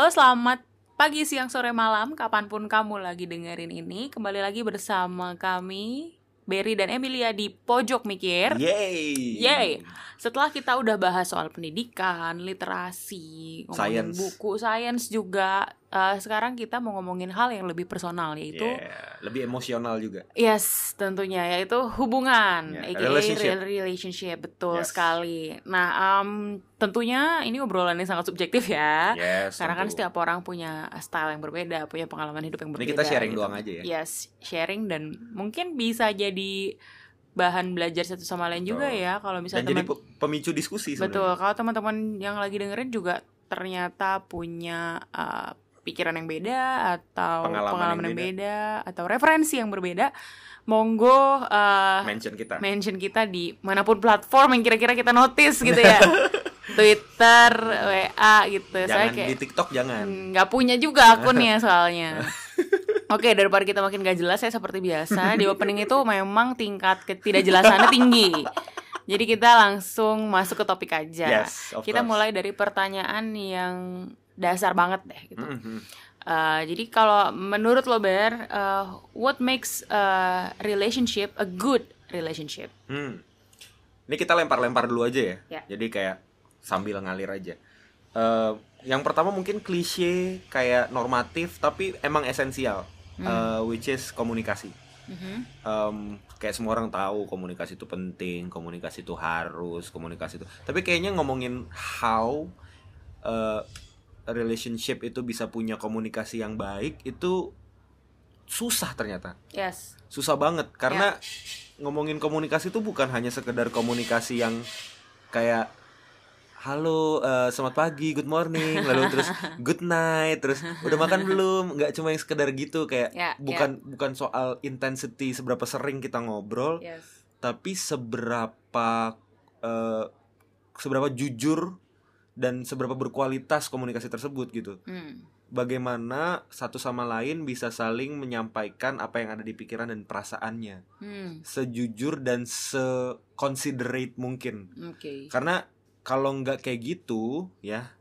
Halo, selamat pagi, siang, sore, malam, kapan pun kamu lagi dengerin ini. Kembali lagi bersama kami, Berry dan Emilia di Pojok Mikir. Yeay. Yeay. Setelah kita udah bahas soal pendidikan, literasi, Science. buku, sains juga, eh, sekarang kita mau ngomongin hal yang lebih personal yaitu Yeah, lebih emosional juga. Yes, tentunya yaitu hubungan, aka relationship. real relationship, betul Yes. sekali. Nah, em, tentunya ini obrolan yang sangat subjektif ya, Yes. karena kan tentu. setiap orang punya style yang berbeda, punya pengalaman hidup yang Ini berbeda. kita sharing gitu. doang aja ya. Yes, sharing dan mungkin bisa jadi bahan belajar satu sama lain juga Betul. ya, kalau misalnya jadi teman pemicu diskusi betul, sebenarnya. kalau teman-teman yang lagi dengerin juga ternyata punya uh, pikiran yang beda atau Pengalaman pengalaman, yang yang beda. atau referensi yang berbeda, monggo uh, Mention kita. mention kita di mana pun platform yang kira-kira kita notice gitu ya. Twitter, WA gitu. Saya jangan kayak di TikTok jangan. Nggak punya juga akunnya soalnya. Oke, daripada kita makin gak jelas, saya seperti biasa di opening itu memang tingkat ketidakjelasannya tinggi. Jadi kita langsung masuk ke topik aja. Yes, kita course. mulai dari pertanyaan yang dasar banget deh gitu. Mhm. Uh, jadi kalau menurut lo Ber, uh, what makes a relationship a good relationship? Hmm. Ini kita lempar-lempar dulu aja ya. Ya. Jadi kayak sambil ngalir aja. Eh, yang pertama mungkin klise kayak normatif tapi emang esensial, Hmm. Eh, which is komunikasi. Mhm. Em, kayak semua orang tahu komunikasi itu penting, komunikasi itu harus, komunikasi itu. Tapi kayaknya ngomongin how eh, relationship itu bisa punya komunikasi yang baik itu susah ternyata. Yes. Susah banget karena ngomongin komunikasi itu bukan hanya sekedar komunikasi yang kayak halo eh, selamat pagi good morning lalu terus good night terus udah makan belum nggak cuma yang sekedar gitu kayak Ya, bukan bukan soal intensity seberapa sering kita ngobrol Yes. tapi seberapa eh, seberapa jujur dan seberapa berkualitas komunikasi tersebut gitu Hmm. bagaimana satu sama lain bisa saling menyampaikan apa yang ada di pikiran dan perasaannya Hmm. sejujur dan se-considerate mungkin Oke. karena kalau nggak kayak gitu ya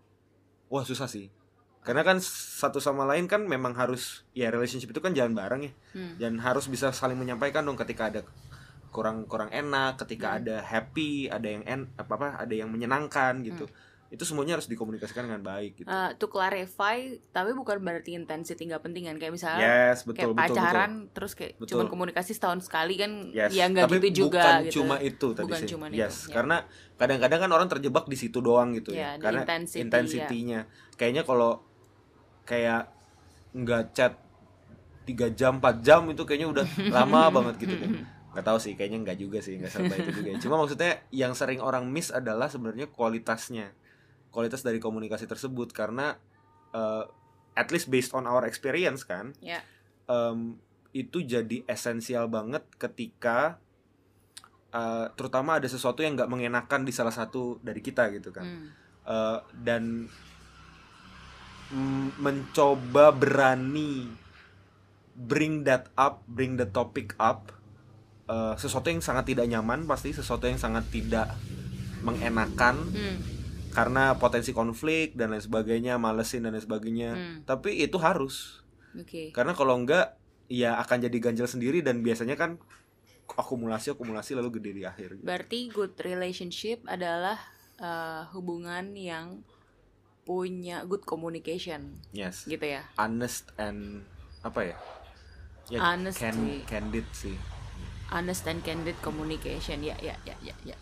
wah susah sih karena kan satu sama lain kan memang harus ya relationship itu kan jalan bareng ya Hmm. dan harus bisa saling menyampaikan dong ketika ada kurang kurang enak ketika Hmm. ada happy ada yang en apa apa ada yang menyenangkan gitu Hmm. Itu semuanya harus dikomunikasikan dengan baik gitu Uh, to clarify, tapi bukan berarti intensity nggak penting kan? Kayak misalnya yes kayak betul betul pacaran terus kayak Betul. cuman komunikasi setahun sekali kan Yes, ya nggak tapi gitu juga bukan gitu. cuma itu tadi Bukan sih. cuma itu, yes, ya. karena kadang-kadang kan orang terjebak di situ doang gitu Ya, ya. di Karena intensity, intensity-nya. Kayaknya kalau kayak nggak chat 3 jam 4 jam itu kayaknya udah lama banget gitu deh. Nggak tahu sih, kayaknya nggak juga sih, nggak serba itu juga. Cuma maksudnya yang sering orang miss adalah sebenarnya kualitasnya. Kualitas dari komunikasi tersebut karena eh, at least based on our experience kan Ya. em, itu jadi esensial banget ketika eh, terutama ada sesuatu yang nggak mengenakan di salah satu dari kita gitu kan Hmm. Eh, dan mm, mencoba berani bring that up bring the topic up eh, sesuatu yang sangat tidak nyaman pasti sesuatu yang sangat tidak mengenakan Hmm. Karena potensi konflik dan lain sebagainya malesin dan lain sebagainya Hmm. tapi itu harus Oke. karena kalau enggak ya akan jadi ganjel sendiri dan biasanya kan akumulasi akumulasi lalu gede di akhir gitu. Berarti good relationship adalah uh, hubungan yang punya good communication yes gitu ya. honest and apa ya ya Honest can- sih. candid sih honest and candid communication ya ya ya ya ya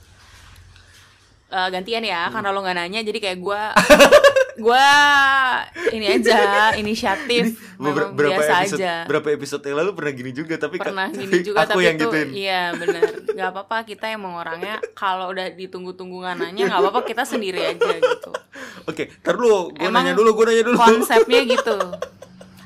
Eh, gantian ya karena lo nggak nanya jadi kayak gue gue ini aja inisiatif. Beber- memang berapa biasa episode aja. berapa episode yang lalu pernah gini juga tapi pernah tapi gini juga aku tapi yang itu gituin. iya bener. Nggak apa-apa kita emang orangnya kalau udah ditunggu-tunggu nggak nanya nggak apa-apa kita sendiri aja gitu. Oke ntar dulu gue nanya dulu gue nanya dulu. konsepnya gitu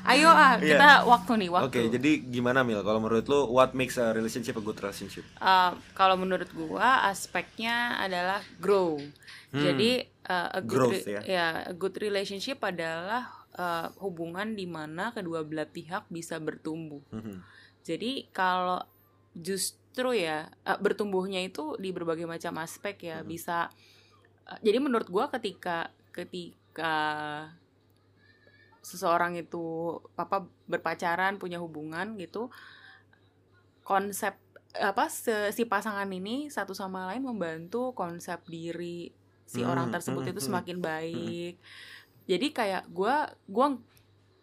ayo ah Iya. kita waktu nih oke waktu jadi gimana mil kalau menurut lu what makes a relationship a good relationship Uh, kalau menurut gua aspeknya adalah grow. Hmm. Jadi uh, a good Growth, ya. a good relationship adalah uh, hubungan di mana kedua belah pihak bisa bertumbuh. Mhm. Jadi kalau justru ya uh, bertumbuhnya itu di berbagai macam aspek ya Hmm. bisa. uh, jadi menurut gua ketika ketika seseorang itu apa berpacaran punya hubungan gitu konsep apa si pasangan ini satu sama lain membantu konsep diri si Hmm, orang tersebut hmm, itu hmm, semakin baik jadi kayak gua gua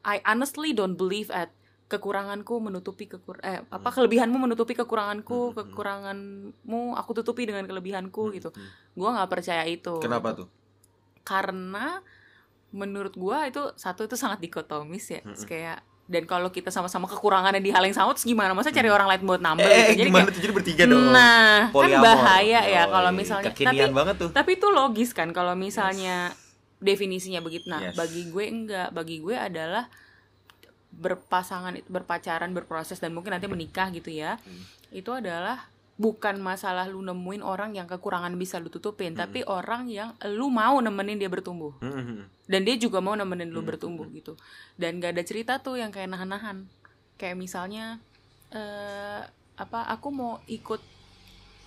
I honestly don't believe at kekuranganku menutupi kekur eh apa kelebihanmu menutupi kekuranganku Hmm, hmm, hmm. kekuranganmu aku tutupi dengan kelebihanku Hmm, gitu hmm. gua nggak percaya itu Kenapa gitu. tuh? karena menurut gua itu satu itu sangat dikotomis ya. Kayak dan kalau kita sama-sama kekurangannya di hal yang sama terus gimana? Masa cari orang lain buat nambah Eh, gitu. jadi gimana kayak, tuh? Jadi bertiga dong? nah kan Polyamor. bahaya ya kalau misalnya. Tapi banget tuh. tapi itu logis kan kalau misalnya definisinya begitu. Nah Yes. bagi gue enggak. Bagi gue adalah berpasangan berpacaran berproses dan mungkin nanti menikah gitu ya. Hmm. itu adalah bukan masalah lu nemuin orang yang kekurangan bisa lu tutupin Hmm. tapi orang yang lu mau nemenin dia bertumbuh. Hmm, dan dia juga mau nemenin lu Hmm, bertumbuh gitu. Dan gak ada cerita tuh yang kayak nahan-nahan. Kayak misalnya eh apa aku mau ikut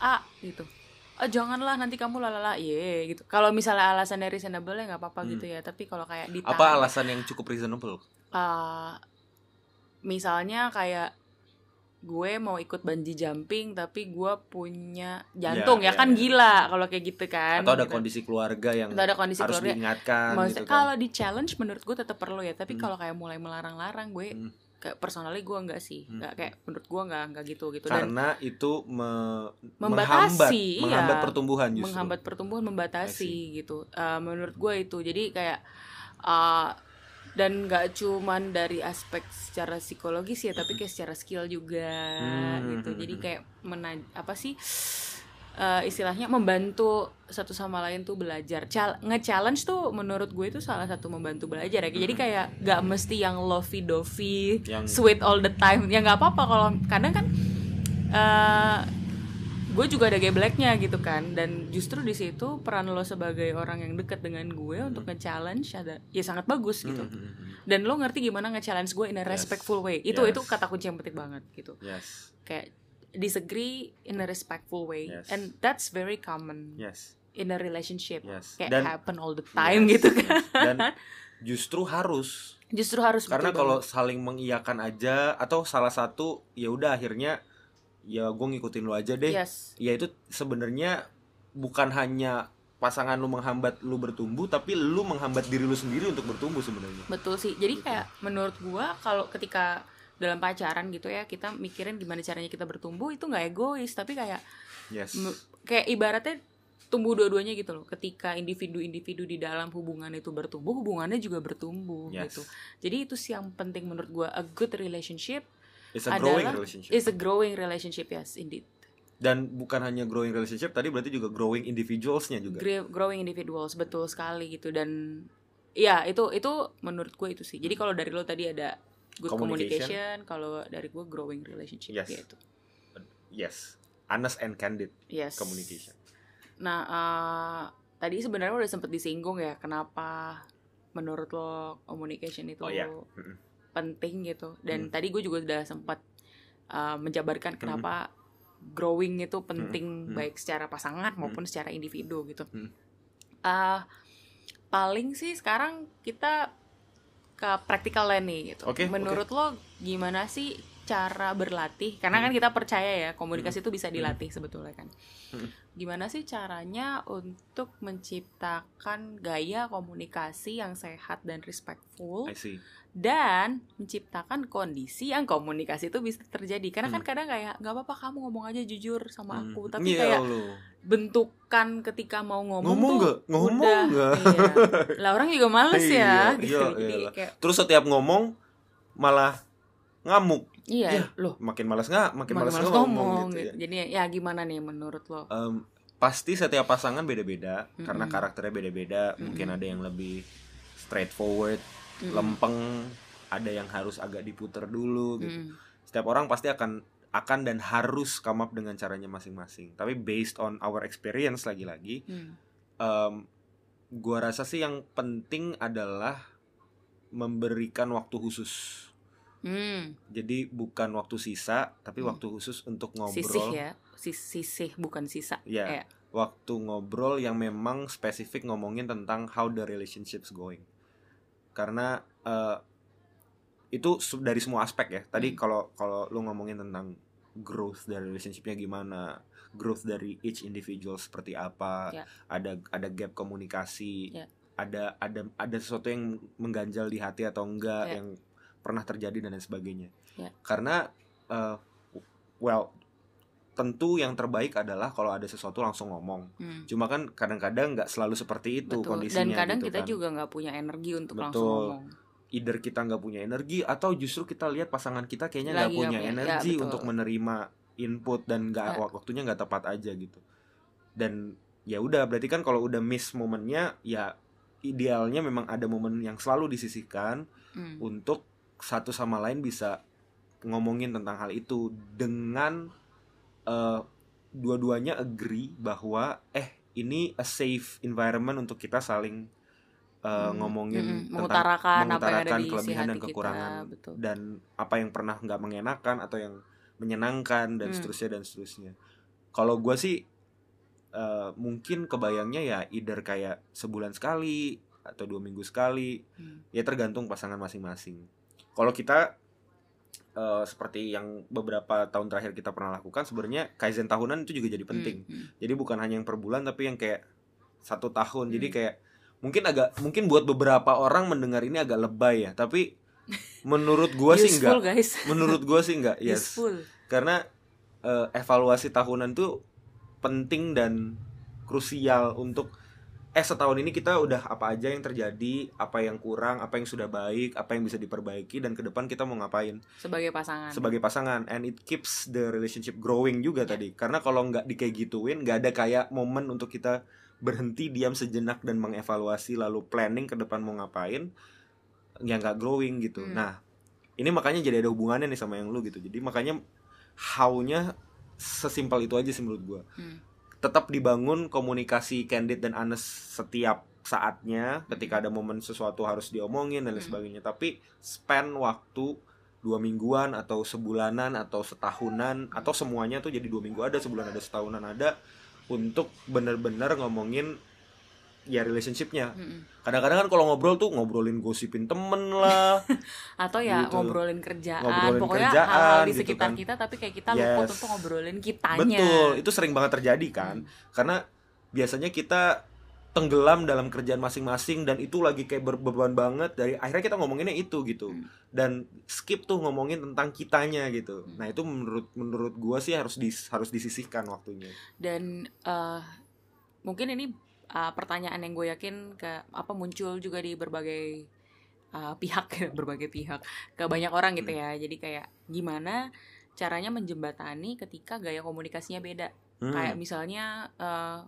A gitu. Ah janganlah nanti kamu lalala. Ye gitu. Kalau misalnya alasannya reasonable ya nggak apa-apa Hmm. gitu ya tapi kalau kayak ditahan Apa alasan yang cukup reasonable? eh, misalnya kayak gue mau ikut bungee jumping tapi gue punya jantung Ya, ya, ya, kan ya. gila kalau kayak gitu kan Atau ada gitu. kondisi keluarga yang Atau ada kondisi harus keluarga diingatkan Maksudnya gitu kan. kalau di challenge menurut gue tetap perlu ya tapi Hmm. kalau kayak mulai melarang-larang gue Hmm. kayak personally gue enggak sih Hmm. nggak kayak menurut gue nggak nggak gitu gitu dan Karena itu me- Membatasi, menghambat, iya. menghambat pertumbuhan justru. menghambat pertumbuhan membatasi gitu Eh, menurut gue itu jadi kayak eh, dan nggak cuman dari aspek secara psikologis ya tapi kayak secara skill juga Hmm. gitu. Jadi kayak mena apa sih eh, istilahnya membantu satu sama lain tuh belajar. Cal- nge-challenge tuh menurut gue itu salah satu membantu belajar ya. Jadi kayak nggak mesti yang lovey dovey Yang- sweet all the time. Ya nggak apa-apa kalau kadang kan eh gue juga ada gebleknya gitu kan dan justru di situ peran lo sebagai orang yang dekat dengan gue untuk nge-challenge ada ya sangat bagus gitu Hmm, hmm, hmm. dan lo ngerti gimana nge-challenge gue in a Yes. respectful way itu Yes. itu kata kunci yang penting banget gitu Yes. kayak disagree in a respectful way Yes. and that's very common Yes. in a relationship Yes. kayak Dan happen all the time Yes. gitu kan dan justru harus justru harus karena kalau saling mengiyakan aja atau salah satu ya udah akhirnya ya gue ngikutin lu aja deh. Yes. Ya itu sebenarnya bukan hanya pasangan lu menghambat lu bertumbuh tapi lu menghambat diri lu sendiri untuk bertumbuh sebenarnya. Betul sih. Jadi Gitu. kayak menurut gua kalau ketika dalam pacaran gitu ya kita mikirin gimana caranya kita bertumbuh itu nggak egois. Tapi kayak yes. kayak ibaratnya tumbuh dua-duanya gitu loh. Ketika individu-individu di dalam hubungan itu bertumbuh hubungannya juga bertumbuh Yes. gitu. Jadi itu sih yang penting menurut gua a good relationship it's a growing adalah- relationship. is a growing relationship yes indeed. Dan bukan hanya growing relationship tadi berarti juga growing individualsnya juga. Growing individuals betul sekali gitu. Dan ya itu itu menurut gue itu sih. Jadi kalau dari lo tadi ada good Communication. communication, kalau dari gue growing relationship Yes. gitu yes. Honest and candid yes. communication. Nah, eh, tadi sebenarnya udah sempet disinggung ya, kenapa menurut lo communication itu Oh, iya. Penting gitu. Dan Hmm. tadi gue juga udah sempat eh, menjabarkan kenapa growing itu penting Hmm. baik secara pasangan maupun secara individu gitu. Hmm. Eh, paling sih sekarang kita ke practical nih gitu. Oke, Menurut lo gimana sih cara berlatih? Karena kan kita percaya ya komunikasi itu bisa Hmm. dilatih sebetulnya kan. Hmm. Gimana sih caranya untuk menciptakan gaya komunikasi yang sehat dan respectful I see dan menciptakan kondisi yang komunikasi itu bisa terjadi. Karena kan Hmm. kadang kayak nggak apa-apa kamu ngomong aja jujur sama Hmm. aku, tapi Iya, kayak lu. bentukan ketika mau ngomong, Ngomong tuh nggak? Ngomong udah nggak? iya. lah orang juga males Iya, ya gitu iya, jadi iyalah. kayak terus setiap ngomong malah ngamuk iya Ya, loh makin malas nggak makin makin malas ngomong, ngomong, gitu, gitu. ya. jadi ya gimana nih menurut lo Em, pasti setiap pasangan beda-beda karena Mm-mm. karakternya beda-beda mungkin ada yang lebih straightforward Mm-mm. lempeng ada yang harus agak diputer dulu gitu Mm-mm. setiap orang pasti akan akan dan harus come up dengan caranya masing-masing tapi based on our experience lagi-lagi Mm. em, gua rasa sih yang penting adalah memberikan waktu khusus Mm. jadi bukan waktu sisa tapi Hmm. waktu khusus untuk ngobrol sisih ya Sis- sisih bukan sisa Ya, Eh, waktu ngobrol yang memang spesifik ngomongin tentang how the relationship's going. Karena eh, itu dari semua aspek ya tadi Hmm. kalau kalau lu ngomongin tentang growth dari relationshipnya gimana growth dari each individual seperti apa Ya. ada ada gap komunikasi Ya. ada ada ada sesuatu yang mengganjal di hati atau enggak Ya. yang pernah terjadi dan lain sebagainya Ya. karena eh, well tentu yang terbaik adalah kalau ada sesuatu langsung ngomong Hmm. cuma kan kadang-kadang nggak selalu seperti itu Betul. kondisinya Dan kadang gitu kita kan. juga nggak punya energi untuk langsung Betul. ngomong. either kita nggak punya energi atau justru kita lihat pasangan kita kayaknya nggak punya ya, energi betul. untuk menerima input dan nggak Ya. waktunya nggak tepat aja gitu dan ya udah berarti kan kalau udah miss momennya ya idealnya memang ada momen yang selalu disisihkan Hmm. untuk satu sama lain bisa ngomongin tentang hal itu dengan eh, dua-duanya agree bahwa eh ini a safe environment untuk kita saling eh, Hmm. ngomongin Mm-mm. tentang mengutarakan, apa yang ada mengutarakan di isi kelebihan dan kita, kekurangan betul. dan apa yang pernah nggak mengenakan atau yang menyenangkan dan Hmm. seterusnya dan seterusnya. Kalau gue sih eh, mungkin kebayangnya ya either kayak sebulan sekali atau dua minggu sekali Hmm. ya tergantung pasangan masing-masing. Kalau kita eh, seperti yang beberapa tahun terakhir kita pernah lakukan sebenarnya kaizen tahunan itu juga jadi penting. Hmm, hmm. Jadi bukan hanya yang per bulan tapi yang kayak satu tahun. Jadi Hmm. kayak mungkin agak mungkin buat beberapa orang mendengar ini agak lebay ya, tapi menurut gua sih enggak. guys. Menurut gua sih enggak. Yes. Useful. Karena eh, evaluasi tahunan tuh penting dan krusial untuk eh setahun ini kita udah apa aja yang terjadi, apa yang kurang, apa yang sudah baik, apa yang bisa diperbaiki dan ke depan kita mau ngapain Sebagai pasangan. sebagai pasangan and it keeps the relationship growing juga Ya. tadi karena kalau nggak di kayak gituin nggak ada kayak momen untuk kita berhenti diam sejenak dan mengevaluasi lalu planning ke depan mau ngapain ya nggak growing gitu Hmm. nah ini makanya jadi ada hubungannya nih sama yang lu gitu jadi makanya how-nya sesimpel itu aja sih menurut gua Hmm. Tetap dibangun komunikasi candid dan honest setiap saatnya ketika ada momen sesuatu harus diomongin dan lain Hmm. sebagainya tapi spend waktu dua mingguan atau sebulanan atau setahunan atau semuanya tuh jadi dua minggu ada sebulan ada setahunan ada untuk bener-bener ngomongin ya relationshipnya kadang-kadang kan kalau ngobrol tuh ngobrolin gosipin temen lah Atau ya Gitu. ngobrolin kerjaan, Ngobrolin pokoknya kerjaan hal-hal di gitu sekitar kan. kita tapi kayak kita Yes. untuk ngobrolin kitanya. betul itu sering banget terjadi kan Hmm. karena biasanya kita tenggelam dalam kerjaan masing-masing dan itu lagi kayak berbeban banget dari akhirnya kita ngomonginnya itu gitu Hmm. dan skip tuh ngomongin tentang kitanya gitu Hmm. nah itu menurut menurut gua sih harus dis, harus disisihkan waktunya Dan eh, mungkin ini eh, pertanyaan yang gue yakin ke apa muncul juga di berbagai eh, pihak berbagai pihak ke banyak orang gitu ya. Jadi kayak gimana caranya menjembatani ketika gaya komunikasinya beda. Hmm. kayak misalnya eh,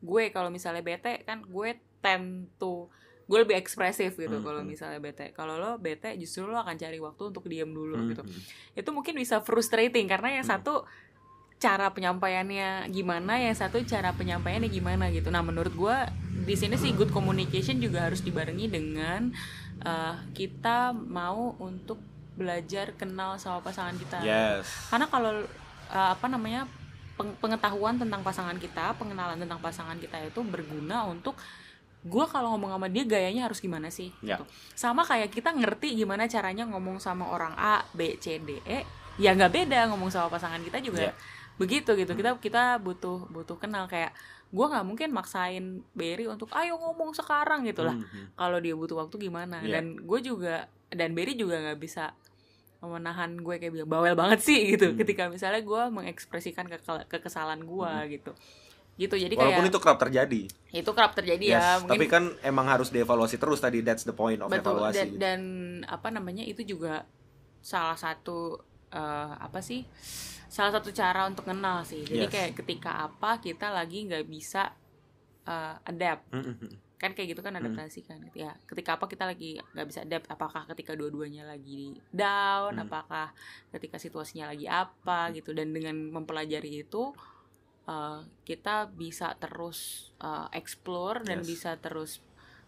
gue kalau misalnya bete kan gue tend to gue lebih ekspresif gitu Hmm, kalau hmm. misalnya bete kalau lo bete justru lo akan cari waktu untuk diam dulu Hmm, gitu hmm. itu mungkin bisa frustrating karena yang Hmm. satu cara penyampaiannya gimana yang satu cara penyampaiannya gimana gitu nah menurut gue di sini sih good communication juga harus dibarengi dengan eh, kita mau untuk belajar kenal sama pasangan kita yes karena kalau uh, apa namanya peng- pengetahuan tentang pasangan kita pengenalan tentang pasangan kita itu berguna untuk gue kalau ngomong sama dia gayanya harus gimana sih Ya. gitu. sama kayak kita ngerti gimana caranya ngomong sama orang A B C D E ya nggak beda ngomong sama pasangan kita juga Ya. Begitu gitu kita kita butuh butuh kenal kayak gue nggak mungkin maksain Berry untuk ayo ngomong sekarang gitu lah Hmm, hmm. kalau dia butuh waktu gimana Iya. dan gue juga dan Berry juga nggak bisa menahan gue kayak bilang bawel banget sih gitu Hmm. ketika misalnya gue mengekspresikan keke- kekesalan gue Hmm. gitu gitu jadi walaupun kayak itu kerap terjadi itu kerap terjadi yes ya tapi kan emang harus dievaluasi terus tadi that's the point of betul evaluasi dan, gitu. dan apa namanya itu juga salah satu eh, apa sih salah satu cara untuk kenal sih jadi Yes. kayak ketika apa kita lagi nggak bisa eh, adapt Hmm, hmm, hmm. kan kayak gitu kan adaptasi kan ya ketika apa kita lagi nggak bisa adapt apakah ketika dua-duanya lagi down Hmm. apakah ketika situasinya lagi apa gitu dan dengan mempelajari itu uh, kita bisa terus uh, explore dan Yes. bisa terus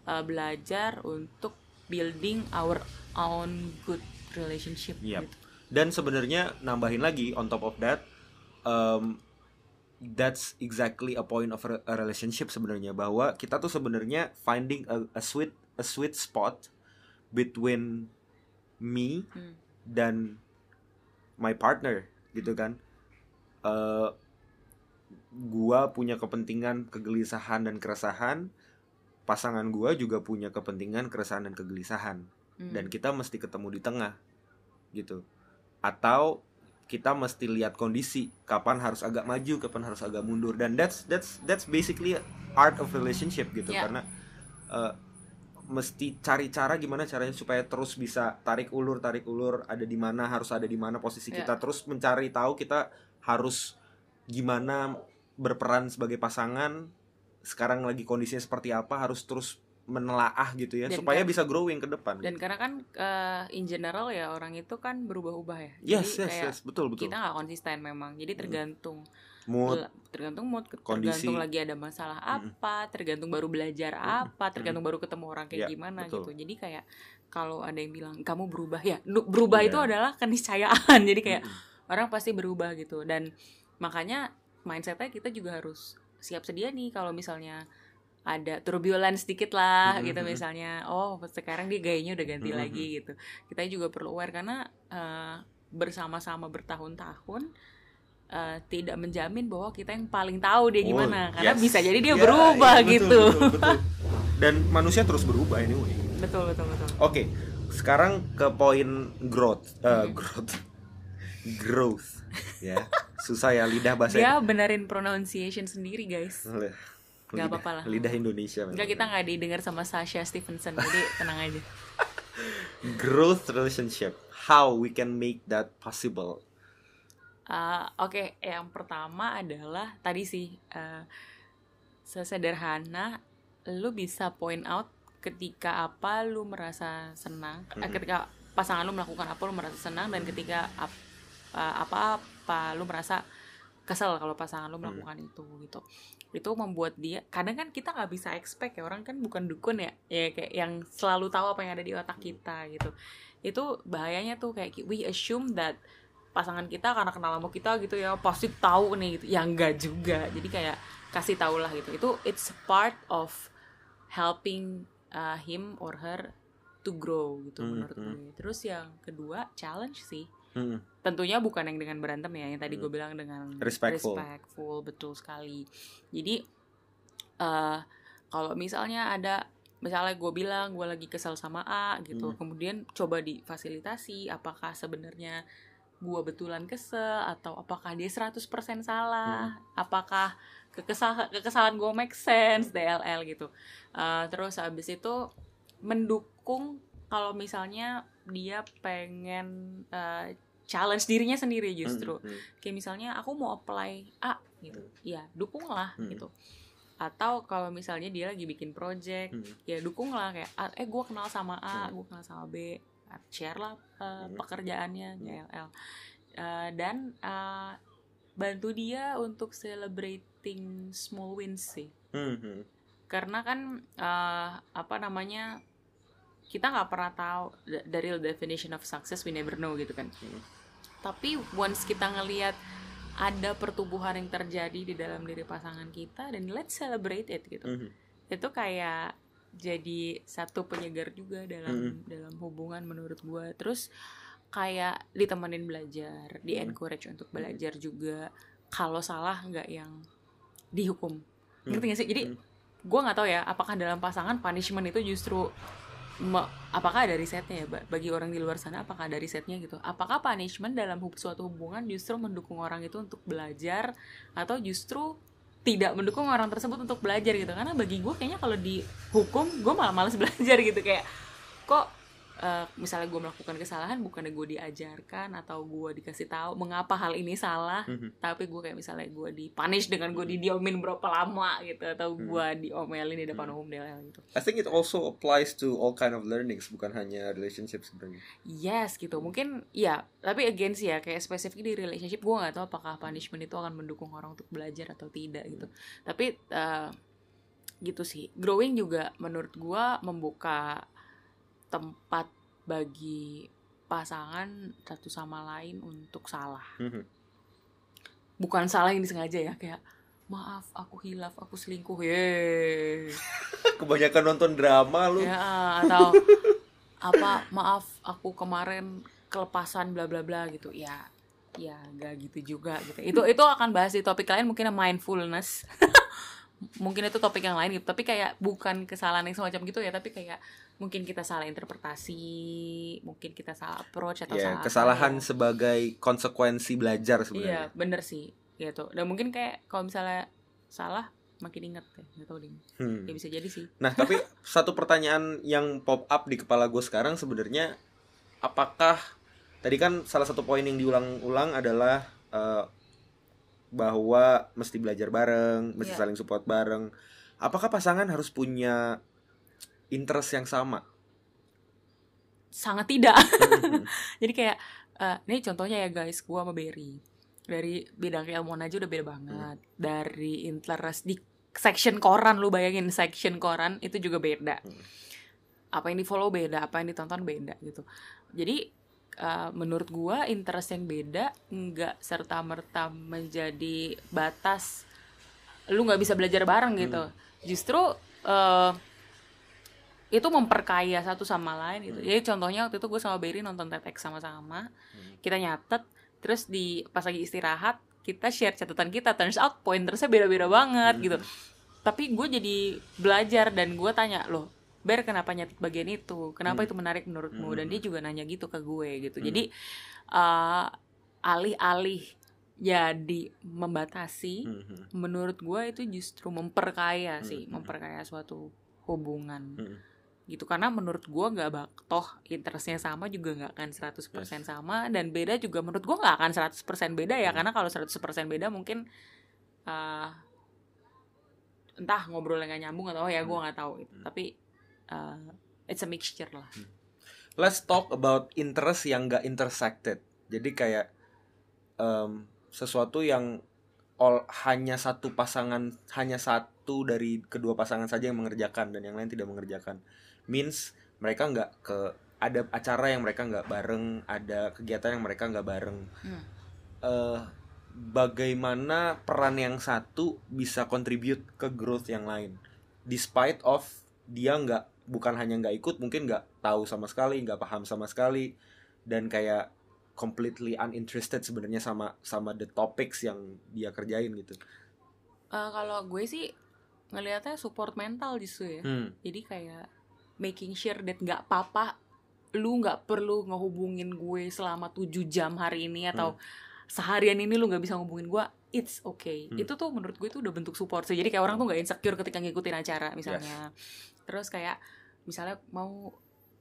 uh, belajar untuk building our own good relationship Yep. gitu. Dan sebenarnya nambahin lagi on top of that, um, that's exactly a point of a relationship sebenarnya. Bahwa kita tuh sebenarnya finding a, a sweet a sweet spot between me Hmm. dan my partner gitu kan. Eh gua punya kepentingan kegelisahan dan keresahan. Pasangan gua juga punya kepentingan keresahan dan kegelisahan. Hmm. dan kita mesti ketemu di tengah gitu atau kita mesti lihat kondisi kapan harus agak maju kapan harus agak mundur dan that's that's that's basically art of relationship gitu Ya. karena eh, mesti cari cara gimana caranya supaya terus bisa tarik ulur tarik ulur ada di mana harus ada di mana posisi Ya. kita terus mencari tahu kita harus gimana berperan sebagai pasangan sekarang lagi kondisinya seperti apa harus terus menelaah gitu ya Dan supaya kan- bisa growing ke depan dan karena kan eh, in general ya orang itu kan berubah-ubah ya. Yes Jadi yes kayak yes. Betul betul. kita nggak konsisten memang. Jadi tergantung mood. tergantung mood Kondisi. tergantung lagi ada masalah apa tergantung baru belajar apa tergantung baru ketemu orang kayak Ya, gimana betul. gitu. Jadi kayak kalau ada yang bilang kamu berubah ya berubah Iya. itu adalah keniscayaan. Jadi kayak orang pasti berubah gitu. Dan makanya mindsetnya kita juga harus siap sedia nih kalau misalnya ada turbulence sedikit lah Mhm, gitu mhm. misalnya. Oh sekarang dia gayanya udah ganti Mhm, lagi gitu. Kita juga perlu aware karena eh, bersama-sama bertahun-tahun eh, tidak menjamin bahwa kita yang paling tahu dia Oh, gimana. Karena yes. bisa jadi dia Ya, berubah iya, betul, gitu. betul, betul. dan manusia terus berubah anyway. Betul betul betul. Oke sekarang ke poin growth eh, Hmm. growth. Growth ya. Susah ya lidah bahasa dia benerin pronunciation sendiri guys Nggak apa-apa lah. lidah Indonesia. Enggak kita nggak didengar sama Sasha Stevenson jadi tenang aja growth relationship how we can make that possible Ah, Oke, yang pertama adalah tadi sih eh, sesederhana lu bisa point out ketika apa lu merasa senang, eh, Mhm. ketika pasangan lu melakukan apa lu merasa senang dan ketika ap- eh, apa apa lu merasa kesel kalau pasangan lu melakukan itu gitu. Itu membuat dia kadang kan kita nggak bisa expect ya orang kan bukan dukun ya, ya kayak yang selalu tahu apa yang ada di otak kita gitu. Itu bahayanya tuh kayak we assume that pasangan kita karena kenal sama kita gitu ya pasti tahu nih gitu. Ya enggak juga. Jadi kayak kasih tau lah gitu. Itu it's part of helping uh, him or her to grow gitu Hmm, menurut hmm. gue. Terus yang kedua challenge sih Hmm, tentunya bukan yang dengan berantem ya yang tadi gue Hmm. bilang dengan Respectful. respectful, betul sekali jadi eh kalau misalnya ada misalnya gue bilang gue lagi kesel sama A gitu Hmm. kemudian coba difasilitasi apakah sebenarnya gue betulan kesel atau apakah dia 100% salah Hmm. apakah kekesal kekesalan gue make sense DLL gitu Eh, terus habis itu mendukung kalau misalnya dia pengen eh, challenge dirinya sendiri justru hmm, hmm. kayak misalnya aku mau apply A gitu ya dukunglah Hmm. gitu atau kalau misalnya dia lagi bikin project Hmm. ya dukunglah kayak "Ah, eh gue kenal sama A Hmm. gue kenal sama B share lah uh, Hmm. pekerjaannya JLL Uh, dan uh, bantu dia untuk celebrating small wins sih Hmm, hmm. karena kan uh, apa namanya kita nggak pernah tahu the, real definition of success we never know gitu kan Hmm. tapi once kita ngelihat ada pertumbuhan yang terjadi di dalam diri pasangan kita dan let's celebrate it gitu Hmm. itu kayak jadi satu penyegar juga dalam Mm. dalam hubungan menurut gua terus kayak ditemenin belajar di Mm. encourage untuk belajar juga kalau salah nggak yang dihukum Mm. ngerti gak sih jadi Mm. gua nggak tahu ya apakah dalam pasangan punishment itu justru me- apakah ada risetnya ya Ba- bagi orang di luar sana apakah ada risetnya gitu? Apakah punishment dalam hub- suatu hubungan justru mendukung orang itu untuk belajar atau justru tidak mendukung orang tersebut untuk belajar gitu? Karena bagi gue kayaknya kalau dihukum gue malah males belajar gitu. Kayak kok eh, misalnya gue melakukan kesalahan bukannya gue diajarkan atau gue dikasih tahu mengapa hal ini salah Mhm. tapi gue kayak misalnya gue dipunish dengan gue didiomin berapa lama gitu atau Hmm. gue diomelin di depan umum DLL gitu. I think it also applies to all kind of learnings bukan hanya relationship sebenarnya. Yes gitu. Mungkin ya tapi again sih ya kayak spesifik di relationship gue nggak tahu apakah punishment itu akan mendukung orang untuk belajar atau tidak gitu. Tapi eh, gitu sih. Growing juga menurut gue membuka tempat bagi pasangan satu sama lain untuk salah. Mhm. bukan salah yang disengaja ya kayak maaf aku hilaf aku selingkuh. Ye. Kebanyakan nonton drama lu. Ya atau apa maaf aku kemarin kelepasan bla bla bla gitu. Ya ya gak gitu juga gitu. Itu itu akan bahas di topik lain mungkin mindfulness mungkin itu topik yang lain gitu tapi kayak bukan kesalahan yang semacam gitu ya tapi kayak mungkin kita salah interpretasi mungkin kita salah approach atau Ya, salah apa kesalahan ya. sebagai konsekuensi belajar iya sebenarnya. bener sih gitu dan mungkin kayak kalau misalnya salah makin inget ya nggak tahu ding Hmm. ya bisa jadi sih Nah, tapi satu pertanyaan yang pop up di kepala gue sekarang sebenarnya apakah tadi kan salah satu poin yang diulang-ulang adalah eh, bahwa mesti belajar bareng, mesti Iya. saling support bareng. Apakah pasangan harus punya interest yang sama? sangat tidak Hmm. jadi kayak eh, ini contohnya ya guys gua sama Berry dari bidang keilmuan aja udah beda banget dari interest di section koran lu bayangin section koran itu juga beda Hmm. apa yang di follow beda apa yang ditonton beda gitu jadi eh, menurut gua interest yang beda nggak serta merta menjadi batas lu nggak bisa belajar bareng gitu justru eh, itu memperkaya satu sama lain gitu. Hmm. Jadi contohnya waktu itu gue sama Berry nonton TEDx sama-sama, kita nyatet, terus di pas lagi istirahat kita share catatan kita, turns out pointersnya beda-beda banget Hmm. gitu. Tapi gue jadi belajar dan gue tanya loh, Ber kenapa nyatet bagian itu? Kenapa Hmm. itu menarik menurutmu? Hmm. Dan dia juga nanya gitu ke gue gitu. Hmm. Jadi eh, alih-alih jadi membatasi, Mhm. menurut gue itu justru memperkaya sih, Hmm. memperkaya suatu hubungan Mhm. gitu karena menurut gua nggak bak toh interestnya sama juga nggak akan 100% sama dan beda juga menurut gua nggak akan 100% beda ya Hmm. karena kalau 100% beda mungkin eh, entah ngobrol yang nggak nyambung atau ya gua nggak tahu gitu. Hmm. tapi eh, it's a mixture lah Let's talk about interest yang gak intersected. Jadi kayak em, sesuatu yang all, hanya satu pasangan, hanya satu dari kedua pasangan saja yang mengerjakan dan yang lain tidak mengerjakan. Means mereka nggak ke ada acara yang mereka nggak bareng, ada kegiatan yang mereka nggak bareng. Hmm. Eh, bagaimana peran yang satu bisa contribute ke growth yang lain, despite of dia nggak bukan hanya nggak ikut mungkin nggak tahu sama sekali nggak paham sama sekali dan kayak completely uninterested sebenarnya sama sama the topics yang dia kerjain gitu. Eh, kalau gue sih ngelihatnya support mental justru ya. Hmm. jadi kayak making sure that nggak apa-apa lu nggak perlu ngehubungin gue selama 7 jam hari ini atau seharian ini lu nggak bisa ngehubungin gue it's okay. Hmm. itu tuh menurut gue itu udah bentuk support sih. Jadi kayak orang tuh nggak insecure ketika ngikutin acara misalnya terus kayak misalnya mau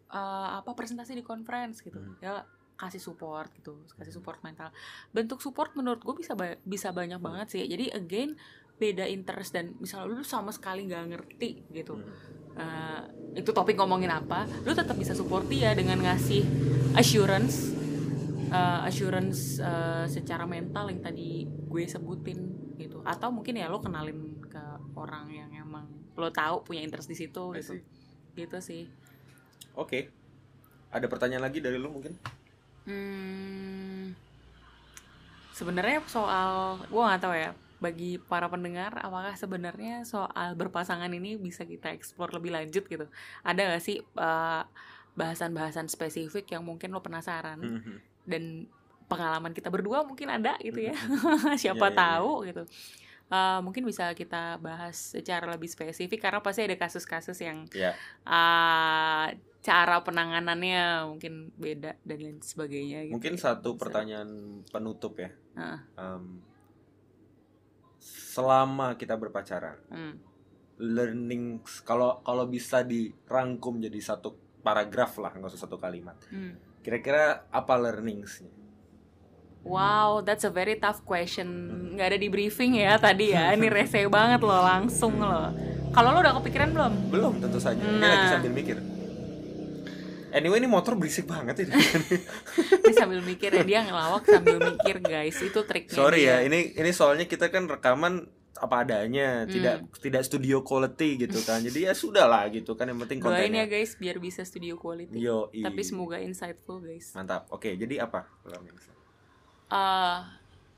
eh, apa presentasi di conference gitu Hmm. ya kasih support gitu kasih support mental bentuk support menurut gue bisa ba- bisa banyak Hmm. banget sih jadi again beda interest dan misalnya lu sama sekali nggak ngerti gitu Hmm. eh, itu topik ngomongin apa lu tetap bisa support dia dengan ngasih assurance eh, assurance eh, secara mental yang tadi gue sebutin gitu atau mungkin ya lo kenalin ke orang yang emang lo tahu punya interest di situ gitu. gitu sih. Oke. Ada pertanyaan lagi dari lu mungkin? Hmm, sebenarnya soal gue nggak tahu ya bagi para pendengar apakah sebenarnya soal berpasangan ini bisa kita eksplor lebih lanjut gitu? Ada gak sih eh, bahasan-bahasan spesifik yang mungkin lo penasaran? Mhm. dan pengalaman kita berdua mungkin ada gitu ya. Siapa Iya, iya, iya. tahu gitu Eh, mungkin bisa kita bahas secara lebih spesifik karena pasti ada kasus-kasus yang ya eh, cara penanganannya mungkin beda dan lain sebagainya gitu. mungkin satu pertanyaan penutup ya Heeh. Em, selama kita berpacaran Hmm. learning kalau kalau bisa dirangkum jadi satu paragraf lah nggak usah satu kalimat Hmm. kira-kira apa learningsnya Wow, that's a very tough question. Nggak ada di briefing ya tadi ya. Ini rese banget loh, langsung loh. Kalau lo udah kepikiran belum? belum tentu saja ini Nah. lagi sambil mikir anyway ini motor berisik banget ya Dia sambil mikir ya, dia ngelawak sambil mikir guys. Itu triknya. sorry dia. ya ini ini soalnya kita kan rekaman apa adanya Hmm. tidak tidak studio quality gitu kan jadi ya sudah lah gitu kan yang penting Doain ya kontennya guys biar bisa studio quality. yo Tapi semoga insightful guys. mantap oke jadi apa Uh,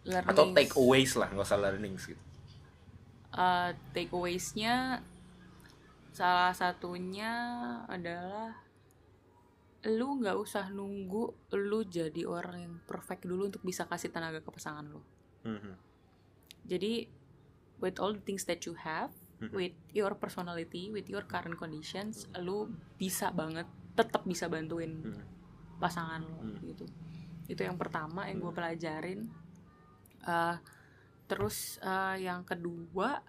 learnings, atau takeaways lah nggak usah learnings gitu uh, takeaways-nya salah satunya adalah lu nggak usah nunggu lu jadi orang yang perfect dulu untuk bisa kasih tenaga ke pasangan lu Mhm. jadi with all the things that you have Mhm. with your personality with your current conditions lu bisa banget tetap bisa bantuin Mhm. pasangan lo Hmm. gitu itu yang pertama yang gue pelajarin. Eh, terus eh, yang kedua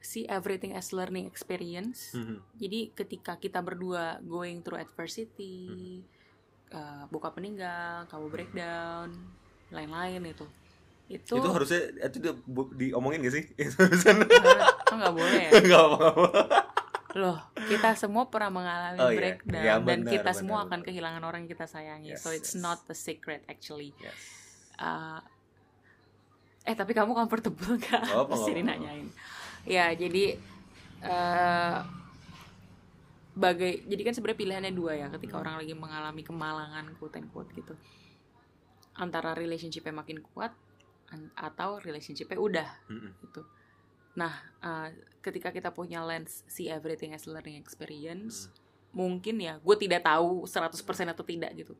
see everything as learning experience. Mhm. jadi ketika kita berdua going through adversity eh, bokap meninggal kamu breakdown lain-lain itu. Itu itu harusnya itu diomongin gak sih? Oh, nggak boleh ya. Nggak apa-apa loh kita semua pernah mengalami Oh, iya. breakdown Ya, dan benar, kita benar, semua benar. akan kehilangan orang yang kita sayangi Yes, so it's yes. not a secret actually yes. Uh, eh tapi kamu comfortable gak? Jadi apa. nanyain. Ya jadi eh bagai jadi kan sebenarnya pilihannya dua ya ketika Hmm. orang lagi mengalami kemalangan quote and quote gitu antara relationshipnya makin kuat atau relationshipnya udah Mhm. gitu. Nah eh, ketika kita punya lens see everything as learning experience mungkin ya gue tidak tahu 100% atau tidak gitu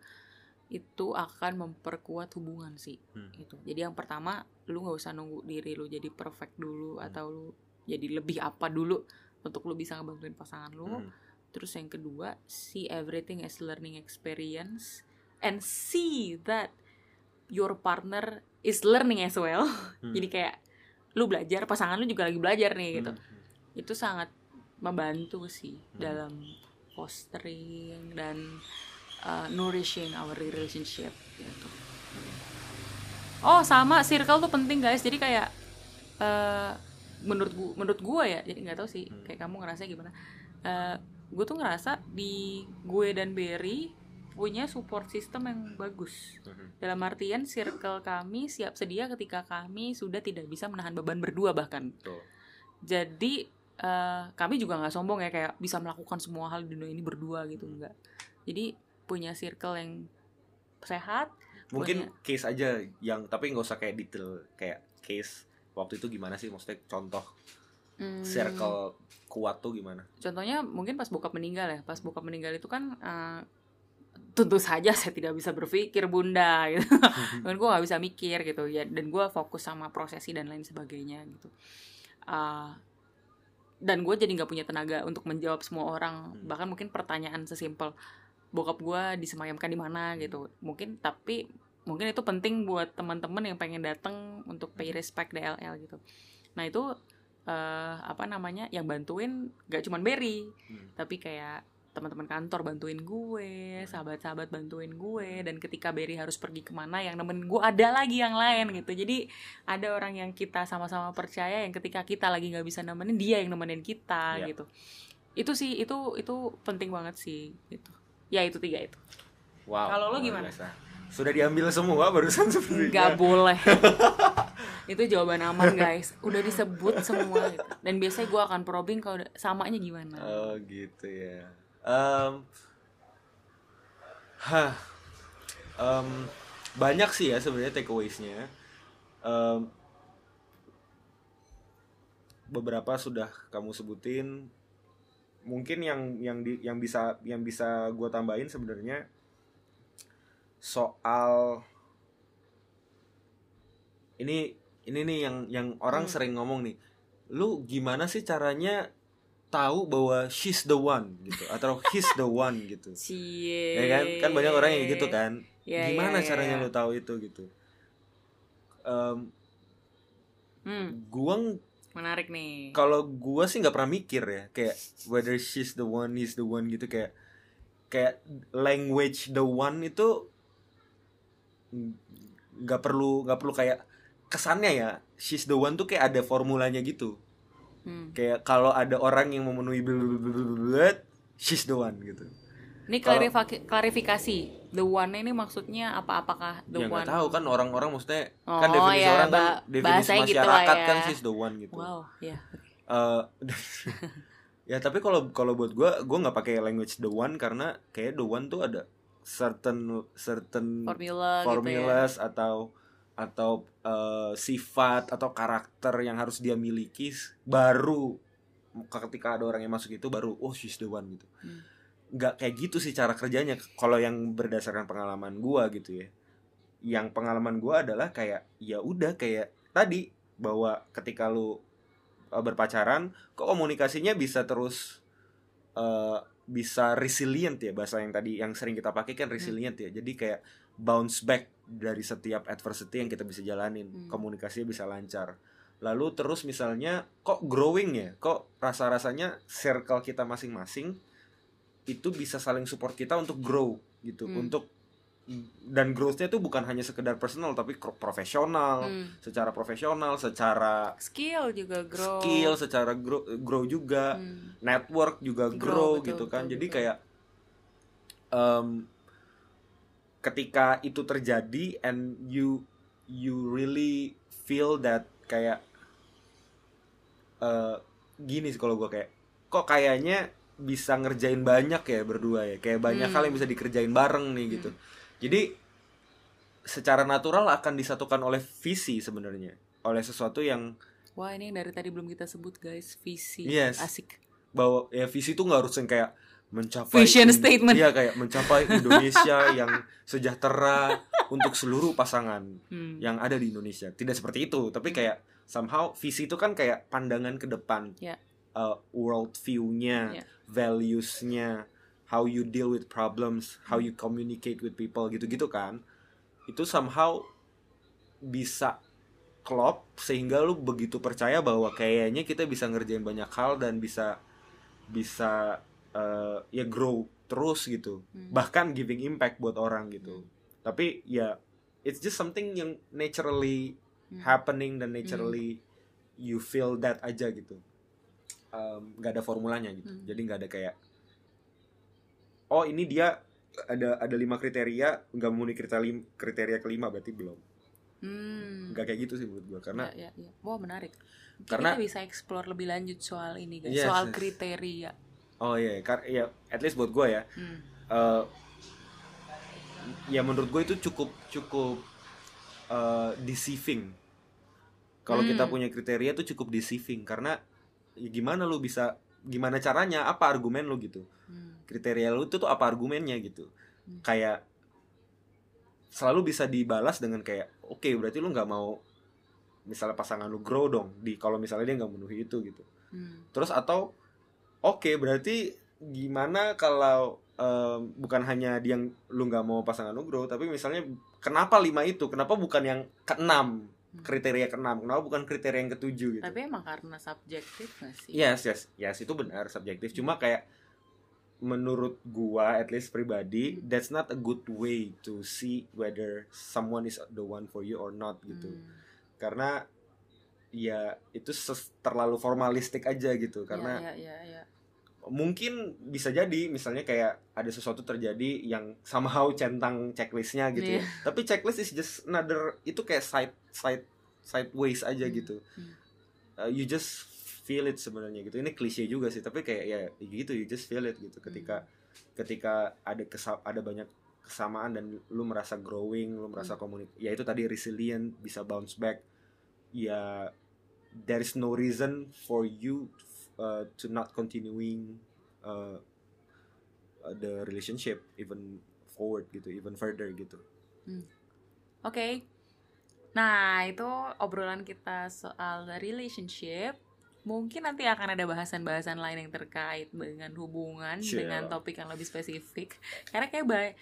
itu akan memperkuat hubungan sih Hmm. gitu jadi yang pertama lu nggak usah nunggu diri lu jadi perfect dulu Hmm. atau lu jadi lebih apa dulu untuk lu bisa ngebantuin pasangan lu Mhm. terus yang kedua see everything as learning experience and see that your partner is learning as well Hmm. jadi kayak lu belajar pasangan lu juga lagi belajar nih gitu Mhm. itu sangat membantu sih Hmm. dalam fostering dan uh, nourishing our relationship gitu. Oh sama circle tuh penting guys jadi kayak uh, menurut gua menurut gua ya jadi nggak tahu sih Hmm. kayak kamu ngerasa gimana uh, gue tuh ngerasa di gue dan Berry punya support system yang bagus. Mhm. dalam artian circle kami siap sedia ketika kami sudah tidak bisa menahan beban berdua bahkan. Betul. jadi eh, kami juga nggak sombong ya kayak bisa melakukan semua hal di dunia ini berdua gitu enggak jadi punya circle yang sehat mungkin case aja yang tapi nggak usah kayak detail kayak case waktu itu gimana sih? Maksudnya contoh Hmm, circle kuat tuh gimana? Contohnya mungkin pas bokap meninggal ya. Pas bokap meninggal itu kan eh, tentu saja saya tidak bisa berpikir bunda gitu. Kan gue nggak bisa mikir gitu. Ya dan gue fokus sama prosesi dan lain sebagainya gitu. Ah, dan gue jadi nggak punya tenaga untuk menjawab semua orang. Hmm. bahkan mungkin pertanyaan sesimpel bokap gue disemayamkan di mana? Gitu. Mungkin tapi mungkin itu penting buat teman-teman yang pengen datang untuk pay respect DLL gitu. Nah itu eh, apa namanya yang bantuin gak cuman Berry Hmm. tapi kayak teman-teman kantor bantuin gue, sahabat-sahabat bantuin gue, dan ketika Berry harus pergi ke mana, yang nemenin gue ada lagi yang lain gitu. Jadi ada orang yang kita sama-sama percaya, yang ketika kita lagi nggak bisa nemenin, dia yang nemenin kita Ya. gitu. Itu sih, itu itu penting banget sih gitu. Ya itu tiga itu. wow Kalau lo gimana? biasa. sudah diambil semua barusan sepertinya Nggak boleh. itu jawaban aman guys. Udah disebut semua. Gitu. Dan biasanya gue akan probing kalau samanya gimana. Oh gitu ya. Em, hah, Em, banyak sih ya sebenarnya takeaways-nya. Em, beberapa sudah kamu sebutin. Mungkin yang yang di, yang bisa yang bisa gue tambahin sebenarnya soal ini ini nih yang yang orang Hmm. sering ngomong nih. Lu gimana sih caranya tahu bahwa she's the one gitu. Atau he's the one gitu. Cie. ya kan? Kan banyak orang yang gitu kan. Ya, gimana ya, ya, caranya ya. lu tahu itu gitu? Em, Hmm, gua menarik nih. kalau gua sih nggak pernah mikir ya kayak whether she's the one he's the one gitu. Kayak kayak language the one itu nggak perlu nggak perlu kayak kesannya ya. She's the one tuh kayak ada formulanya gitu Hmm. kayak kalau ada orang yang memenuhi blablabla, she's the one gitu Ini klarifa- klarifikasi. The one ini maksudnya apa? Apakah the ya one? tahu kan orang-orang maksudnya Oh, kan definisi ya, orang kan definisi gitu masyarakat ya. kan she's the one gitu Wow, ya. Eh, ya tapi kalau kalau buat gue gue nggak pakai language the one karena kayak the one tuh ada certain certain Formula, formulas atau atau eh, sifat atau karakter yang harus dia miliki baru ketika ada orang yang masuk itu baru oh she's the one gitu. Hmm. nggak kayak gitu sih cara kerjanya. Kalau yang berdasarkan pengalaman gua gitu ya. Yang pengalaman gua adalah kayak ya udah kayak tadi bahwa ketika lu uh, berpacaran kok komunikasinya bisa terus uh, bisa resilient ya? Bahasa yang tadi yang sering kita pakai kan resilient ya. Jadi kayak bounce back dari setiap adversity yang kita bisa jalanin Hmm. komunikasinya bisa lancar lalu terus misalnya kok growing ya kok rasa rasanya circle kita masing-masing itu bisa saling support kita untuk grow gitu Hmm. untuk dan growth-nya itu bukan hanya sekedar personal tapi profesional Hmm. secara profesional secara skill juga grow skill secara grow, grow juga Hmm. network juga Grow, grow, betul, gitu kan betul, jadi betul. kayak em, ketika itu terjadi and you you really feel that kayak eh gini sih kalau gue kayak kok kayaknya bisa ngerjain banyak ya berdua ya? Kayak banyak Hmm. hal yang bisa dikerjain bareng nih gitu. Jadi secara natural akan disatukan oleh visi sebenarnya. Oleh sesuatu yang wah ini yang dari tadi belum kita sebut guys. Visi. Yes. asik. Bahwa ya visi itu nggak harus yang kayak mencapai Vision statement. iya kayak mencapai Indonesia yang sejahtera untuk seluruh pasangan Hmm. yang ada di Indonesia tidak seperti itu tapi kayak somehow visi itu kan kayak pandangan ke depan Ya. uh, world view-nya Ya. values-nya how you deal with problems how you communicate with people gitu-gitu kan itu somehow bisa klop sehingga lu begitu percaya bahwa kayaknya kita bisa ngerjain banyak hal dan bisa bisa eh, ya grow terus gitu Hmm. bahkan giving impact buat orang gitu tapi ya it's just something yang naturally Hmm. happening dan naturally you feel that aja gitu Em, nggak ada formulanya gitu Hmm. jadi nggak ada kayak oh ini dia ada ada lima kriteria nggak memenuhi kriteria kriteria kelima berarti belum Hmm. nggak kayak gitu sih menurut gua karena ya, ya, ya. Wah menarik. Mungkin Karena- kita bisa explore lebih lanjut soal ini guys, Yes, soal yes. kriteria. Oh iya kar ya at least buat gua ya Hmm. eh, ya menurut gue itu cukup cukup eh, deceiving kalau Hmm. kita punya kriteria itu cukup deceiving karena ya gimana lu bisa gimana caranya apa argumen lu gitu Hmm. kriteria lu itu tuh apa argumennya gitu Hmm. kayak selalu bisa dibalas dengan kayak oke berarti lu nggak mau misalnya pasangan lu grow dong di kalau misalnya dia nggak memenuhi itu gitu Hmm. terus atau oke berarti gimana kalau em, bukan hanya dia yang lu nggak mau pasangan lu grow tapi misalnya kenapa lima itu kenapa bukan yang keenam Hmm. kriteria keenam kenapa bukan kriteria yang ketujuh gitu Tapi emang karena subjektif gak sih? yes yes yes itu benar subjektif cuma kayak menurut gua at least pribadi Hmm. that's not a good way to see whether someone is the one for you or not gitu Hmm. karena ya itu terlalu formalistik aja gitu karena ya, ya, ya, ya. Mungkin bisa jadi misalnya kayak ada sesuatu terjadi yang somehow centang checklistnya gitu ya. Iya. Tapi checklist is just another itu kayak side side sideways aja Hmm. gitu. Hmm. Uh, you just feel it sebenarnya gitu. Ini klise juga sih, tapi kayak ya gitu you just feel it gitu ketika Hmm. ketika ada kesa ada banyak kesamaan dan lu merasa growing, lu merasa Hmm. komunik ya itu tadi resilient, bisa bounce back. Ya there is no reason for you uh, to not continuing uh, uh, the relationship even forward gitu, even further gitu. Oke. Nah, itu obrolan kita soal relationship. Mungkin nanti akan ada bahasan-bahasan lain yang terkait dengan hubungan Sure. dengan topik yang lebih spesifik. Karena kayak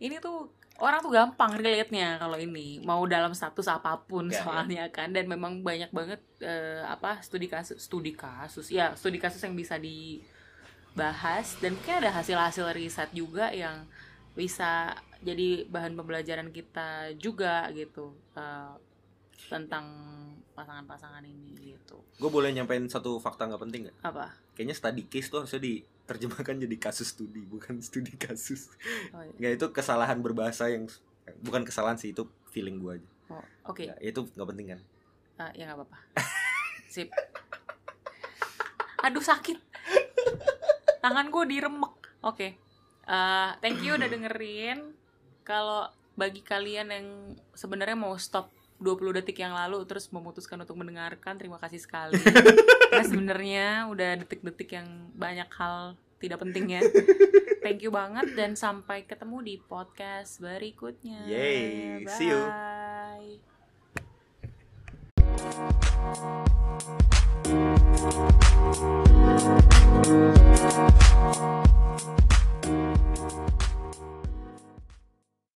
ini tuh orang tuh gampang relate-nya kalau ini. Mau dalam status apa pun Ya, ya. soalnya kan. Dan memang banyak banget eh, apa studi kasus studi kasus ya studi kasus yang bisa dibahas. Dan mungkin ada hasil-hasil riset juga yang bisa jadi bahan pembelajaran kita juga gitu. Eh, tentang pasangan-pasangan ini gitu Gue boleh nyampein satu fakta nggak penting nggak? apa Kayaknya study case tuh harusnya diterjemahkan jadi kasus studi, bukan studi kasus. oh, iya. Nggak itu kesalahan berbahasa yang bukan kesalahan sih itu feeling gue aja. Oh, oke Ya, itu nggak penting kan? Ah, ya nggak apa-apa sip aduh sakit tangan gue diremek oke Eh, thank you udah dengerin kalau bagi kalian yang sebenarnya mau stop 20 detik yang lalu terus memutuskan untuk mendengarkan terima kasih sekali. Nah sebenarnya udah detik-detik yang banyak hal tidak penting ya. Thank you banget dan sampai ketemu di podcast berikutnya. Yay, Bye. see you.